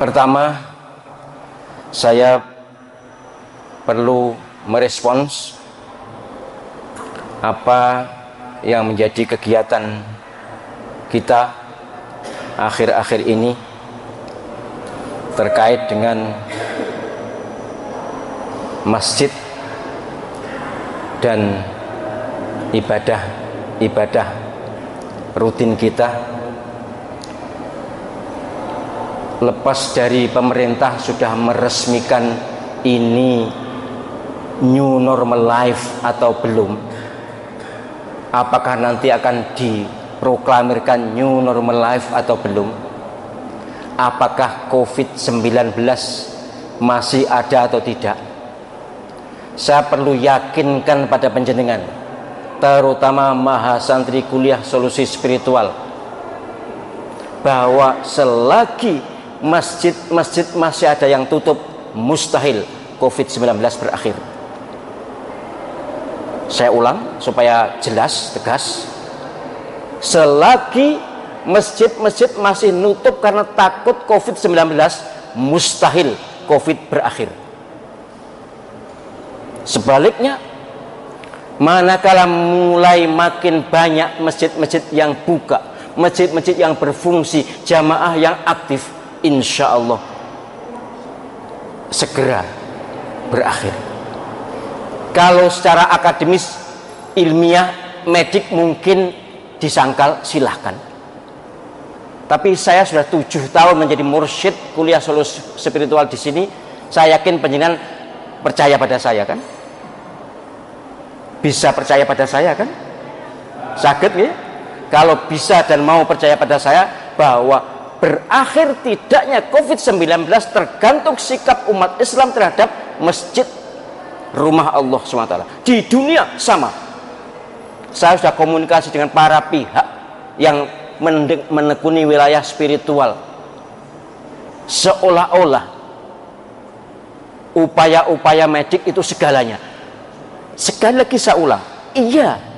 Pertama, saya perlu merespons apa yang menjadi kegiatan kita akhir-akhir ini terkait dengan masjid dan ibadah-ibadah rutin kita lepas dari pemerintah sudah meresmikan ini new normal life atau belum? Apakah nanti akan diproklamirkan new normal life atau belum? Apakah covid-19 masih ada atau tidak? Saya perlu yakinkan pada penjenengan terutama mahasantri kuliah solusi spiritual bahwa selagi masjid-masjid masih ada yang tutup mustahil COVID-19 berakhir. Saya ulang supaya jelas, tegas. Selagi masjid-masjid masih nutup karena takut COVID-19 mustahil COVID berakhir. Sebaliknya manakala mulai makin banyak masjid-masjid yang buka masjid-masjid yang berfungsi jamaah yang aktif insya Allah segera berakhir. Kalau secara akademis ilmiah medik mungkin disangkal silahkan. Tapi saya sudah tujuh tahun menjadi mursyid kuliah solusi spiritual di sini. Saya yakin penjenengan percaya pada saya kan? Bisa percaya pada saya kan? Sakit ya? Kalau bisa dan mau percaya pada saya bahwa berakhir tidaknya COVID-19 tergantung sikap umat Islam terhadap masjid rumah Allah SWT di dunia sama. Saya sudah komunikasi dengan para pihak yang menekuni wilayah spiritual. Seolah-olah upaya-upaya medik itu segalanya. Sekali lagi saya ulang iya.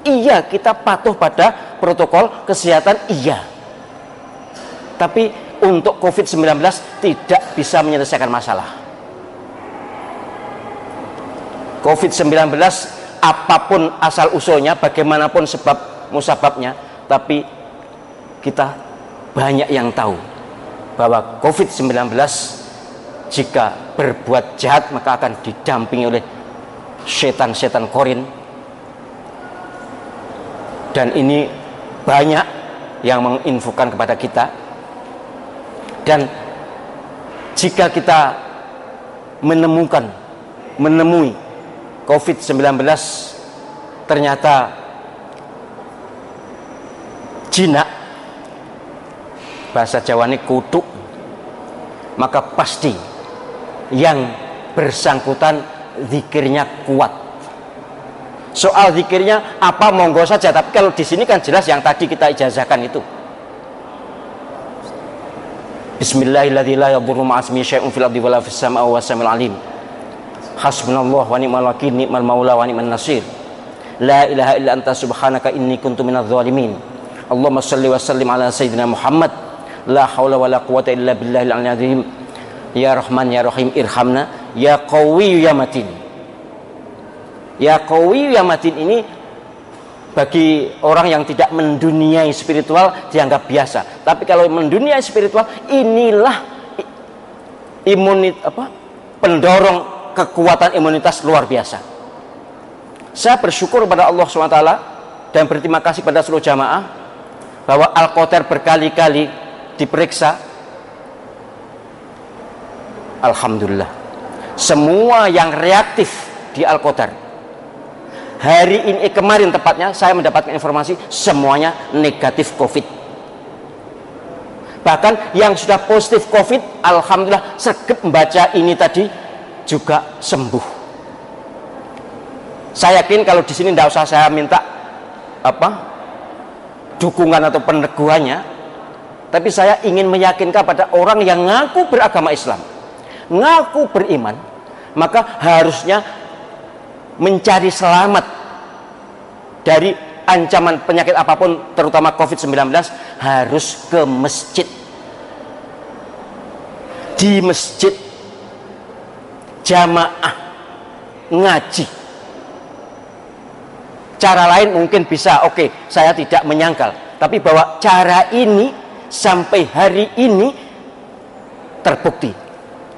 Iya kita patuh pada protokol kesehatan iya tapi untuk COVID-19 tidak bisa menyelesaikan masalah. COVID-19 apa pun asal usulnya, bagaimanapun sebab musababnya, tapi kita banyak yang tahu bahwa COVID-19 jika berbuat jahat maka akan didampingi oleh setan-setan korin dan ini banyak yang menginfokan kepada kita dan jika kita menemukan menemui COVID-19 ternyata jinak bahasa Jawa ini kutuk maka pasti yang bersangkutan zikirnya kuat. Soal zikirnya apa monggo saja tapi kalau di sini kan jelas yang tadi kita ijazahkan itu Bismillahirrahmanirrahim la ma'asmi syai'un fil ardi wala alim. Hasbunallah wa ni'mal wakil ni'mal maula wa ni'man nasir. La ilaha illa anta subhanaka inni kuntu minadh dhalimin. Allahumma salli wa sallim ala sayyidina Muhammad. La haula wa la quwata illa billahil azim. Ya Rahman ya Rahim irhamna ya Qawi ya Matin. Ya Qawi ya Matin ini bagi orang yang tidak menduniai spiritual dianggap biasa. Tapi kalau menduniai spiritual inilah imunit apa? pendorong kekuatan imunitas luar biasa. Saya bersyukur pada Allah SWT dan berterima kasih pada seluruh jamaah bahwa Al-Qotar berkali-kali diperiksa. Alhamdulillah. Semua yang reaktif di Al-Qotar hari ini eh, kemarin tepatnya saya mendapatkan informasi semuanya negatif covid. Bahkan yang sudah positif covid alhamdulillah sergap membaca ini tadi juga sembuh. Saya yakin kalau di sini tidak usah saya minta apa dukungan atau peneguhannya tapi saya ingin meyakinkan pada orang yang ngaku beragama Islam ngaku beriman maka harusnya mencari selamat dari ancaman penyakit apa pun terutama COVID-19 harus ke masjid. Di masjid jamaah ngaji. Cara lain mungkin bisa oke okay, saya tidak menyangkal. Tapi bahwa cara ini sampai hari ini terbukti.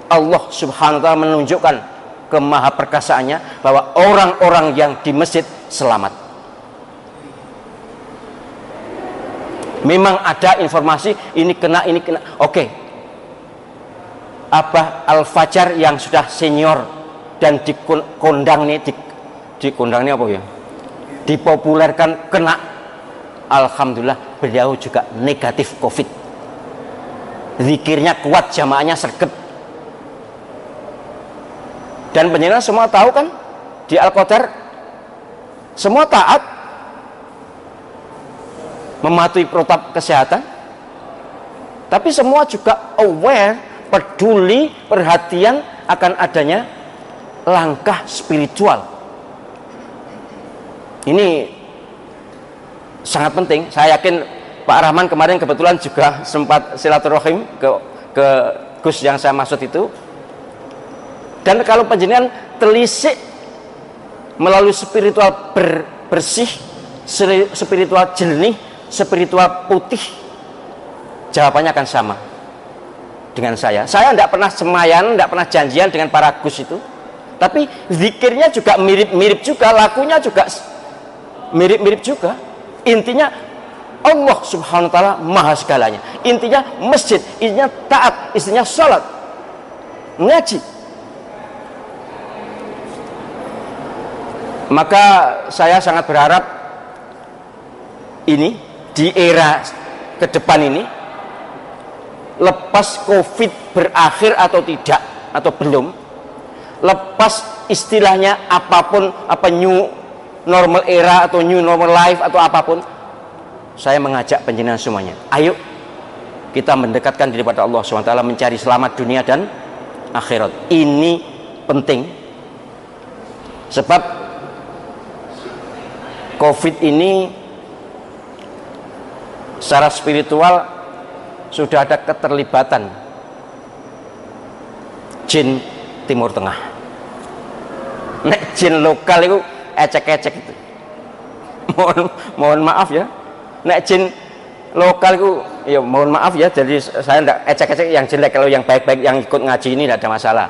Allah subhanahu wa ta'ala menunjukkan kemahaperkasaannya bahwa orang-orang yang di masjid selamat. Memang ada informasi ini kena ini kena. Oke. Abah Al Fajar yang sudah senior dan dikondang nih di, dikondang apa ya? Dipopulerkan kena. Alhamdulillah beliau juga negatif covid. Zikirnya kuat jamaahnya sergap dan penyelenggara semua tahu kan? Di Al-Qadar semua taat mematuhi protap kesehatan. Tapi semua juga aware peduli perhatian akan adanya langkah spiritual. Ini sangat penting. Saya yakin Pak Rahman kemarin kebetulan juga sempat silaturahim ke ke Gus yang saya maksud itu dan kalau penjenengan telisik melalui spiritual ber, bersih spiritual jernih spiritual putih? Jawabannya akan sama dengan saya. Saya tidak pernah semayan, tidak pernah janjian dengan para gus itu. Tapi zikirnya juga mirip-mirip juga, lakunya juga mirip-mirip juga. Intinya Allah subhanahu wa ta'ala maha segalanya. Intinya masjid, intinya taat, intinya sholat. Ngaji. Maka saya sangat berharap ini di era ke depan ini lepas covid berakhir atau tidak atau belum lepas istilahnya apa pun apa new normal era atau new normal life atau apa pun saya mengajak penjenengan semuanya ayo kita mendekatkan diri pada Allah SWT mencari selamat dunia dan akhirat. Ini penting. Sebab covid ini secara spiritual sudah ada keterlibatan jin Timur Tengah. Nek jin lokal itu ecek-ecek itu. mohon mohon maaf ya. Nek jin lokal itu ya mohon maaf ya jadi saya tidak ecek-ecek yang jelek kalau yang baik-baik yang ikut ngaji ini tidak ada masalah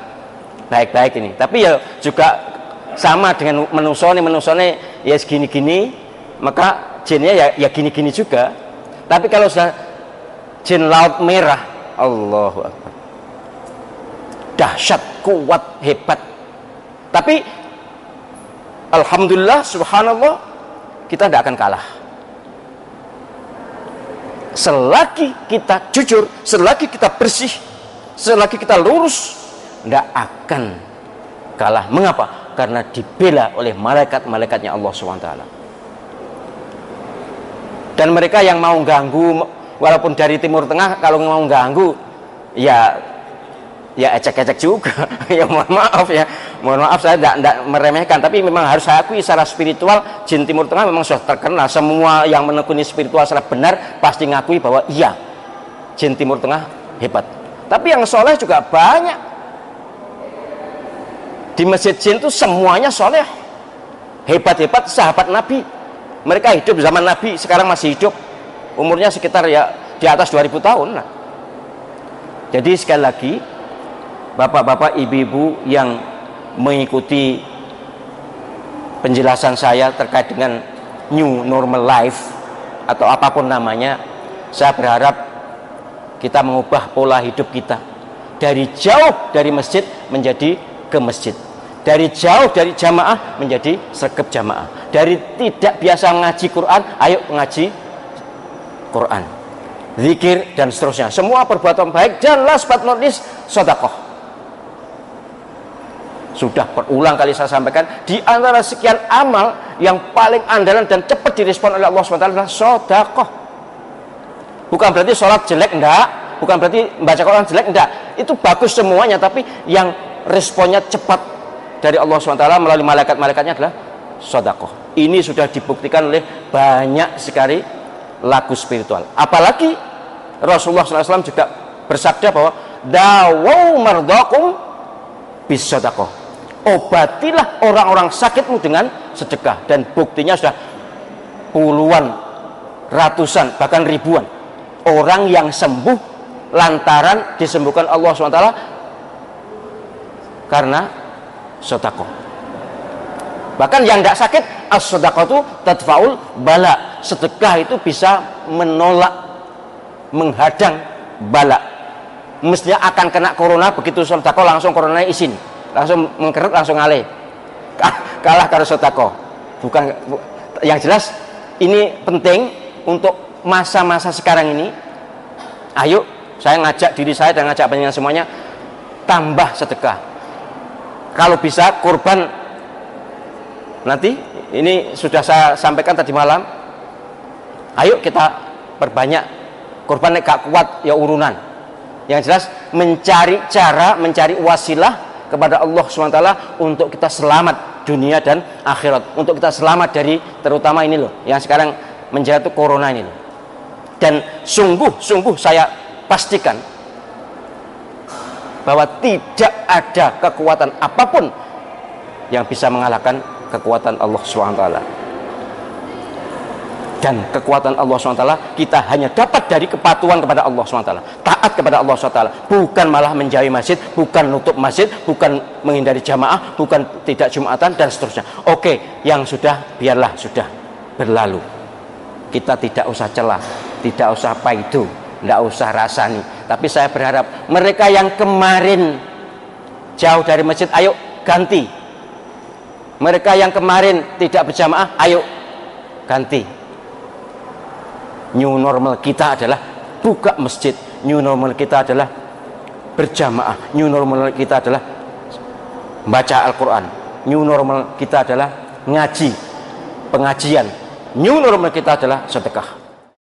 baik-baik ini tapi ya juga sama dengan menusone menusone ya segini-gini maka jinnya ya ya gini-gini juga tapi kalau sudah jin laut merah, Allahu Akbar. Dahsyat, kuat, hebat. Tapi Alhamdulillah, subhanallah, kita tidak akan kalah. Selagi kita jujur, selagi kita bersih, selagi kita lurus, tidak akan kalah. Mengapa? Karena dibela oleh malaikat-malaikatnya Allah SWT dan mereka yang mau ganggu walaupun dari timur tengah kalau mau ganggu ya ya ecek-ecek juga. Ya mohon maaf ya. Mohon maaf saya tidak meremehkan. Tapi memang harus saya akui secara spiritual jin timur tengah memang sudah terkenal. Semua yang menekuni spiritual secara benar pasti ngakui bahwa iya jin timur tengah hebat. Tapi yang soleh juga banyak di masjid jin itu semuanya soleh. Hebat-hebat sahabat nabi. Mereka hidup zaman Nabi sekarang masih hidup. Umurnya sekitar ya di atas 2000 tahun lah. jadi sekali lagi bapak-bapak ibu-ibu yang mengikuti penjelasan saya terkait dengan new normal life atau apa pun namanya saya berharap kita mengubah pola hidup kita. Dari jauh dari masjid menjadi ke masjid. Dari jauh dari jamaah menjadi sergap jamaah. Dari tidak biasa mengaji Quran ayo mengaji Quran. Zikir dan seterusnya. Semua perbuatan baik dan last but not least sodakoh sudah berulang kali saya sampaikan di antara sekian amal yang paling andalan dan cepat direspon oleh Allah SWT adalah sodakoh bukan berarti sholat jelek enggak bukan berarti membaca Quran jelek enggak. Itu bagus semuanya tapi yang responnya cepat dari Allah SWT melalui malaikat-malaikatnya adalah sodakoh. Ini sudah dibuktikan oleh banyak sekali lagu spiritual. Apalagi Rasulullah SAW juga bersabda bahwa dawau mardakum bisadaqah obatilah orang-orang sakitmu dengan sedekah dan buktinya sudah puluhan ratusan bahkan ribuan orang yang sembuh lantaran disembuhkan Allah SWT karena sedekah bahkan yang tidak sakit as sedekah itu tadfaul bala. Sedekah itu bisa menolak menghadang bala. Mestinya akan kena corona begitu sedekah langsung corona izin. Langsung mengkerut langsung alih kalah karena sedekah bukan yang jelas ini penting untuk masa-masa sekarang ini. Ayo saya ngajak diri saya dan ngajak penyanyi semuanya tambah sedekah kalau bisa kurban. Nanti ini sudah saya sampaikan tadi malam. Ayo kita perbanyak. Kurban gak kuat ya urunan. Yang jelas mencari cara mencari wasilah kepada Allah SWT untuk kita selamat dunia dan akhirat. Untuk kita selamat dari terutama ini loh yang sekarang menjatuh corona ini loh. Dan sungguh sungguh saya pastikan bahwa tidak ada kekuatan apa pun yang bisa mengalahkan kekuatan Allah SWT dan kekuatan Allah SWT kita hanya dapat dari kepatuhan kepada Allah SWT taat kepada Allah SWT bukan malah menjauhi masjid bukan nutup masjid bukan menghindari jamaah bukan tidak jumatan dan seterusnya. Oke yang sudah biarlah sudah berlalu. Kita tidak usah celah tidak usah paidu tidak usah rasani. Tapi saya berharap mereka yang kemarin jauh dari masjid ayo ganti. Mereka yang kemarin tidak berjamaah ayo ganti. New normal kita adalah buka masjid. New normal kita adalah berjamaah. New normal kita adalah baca Al-Quran. New normal kita adalah ngaji pengajian. New normal kita adalah sedekah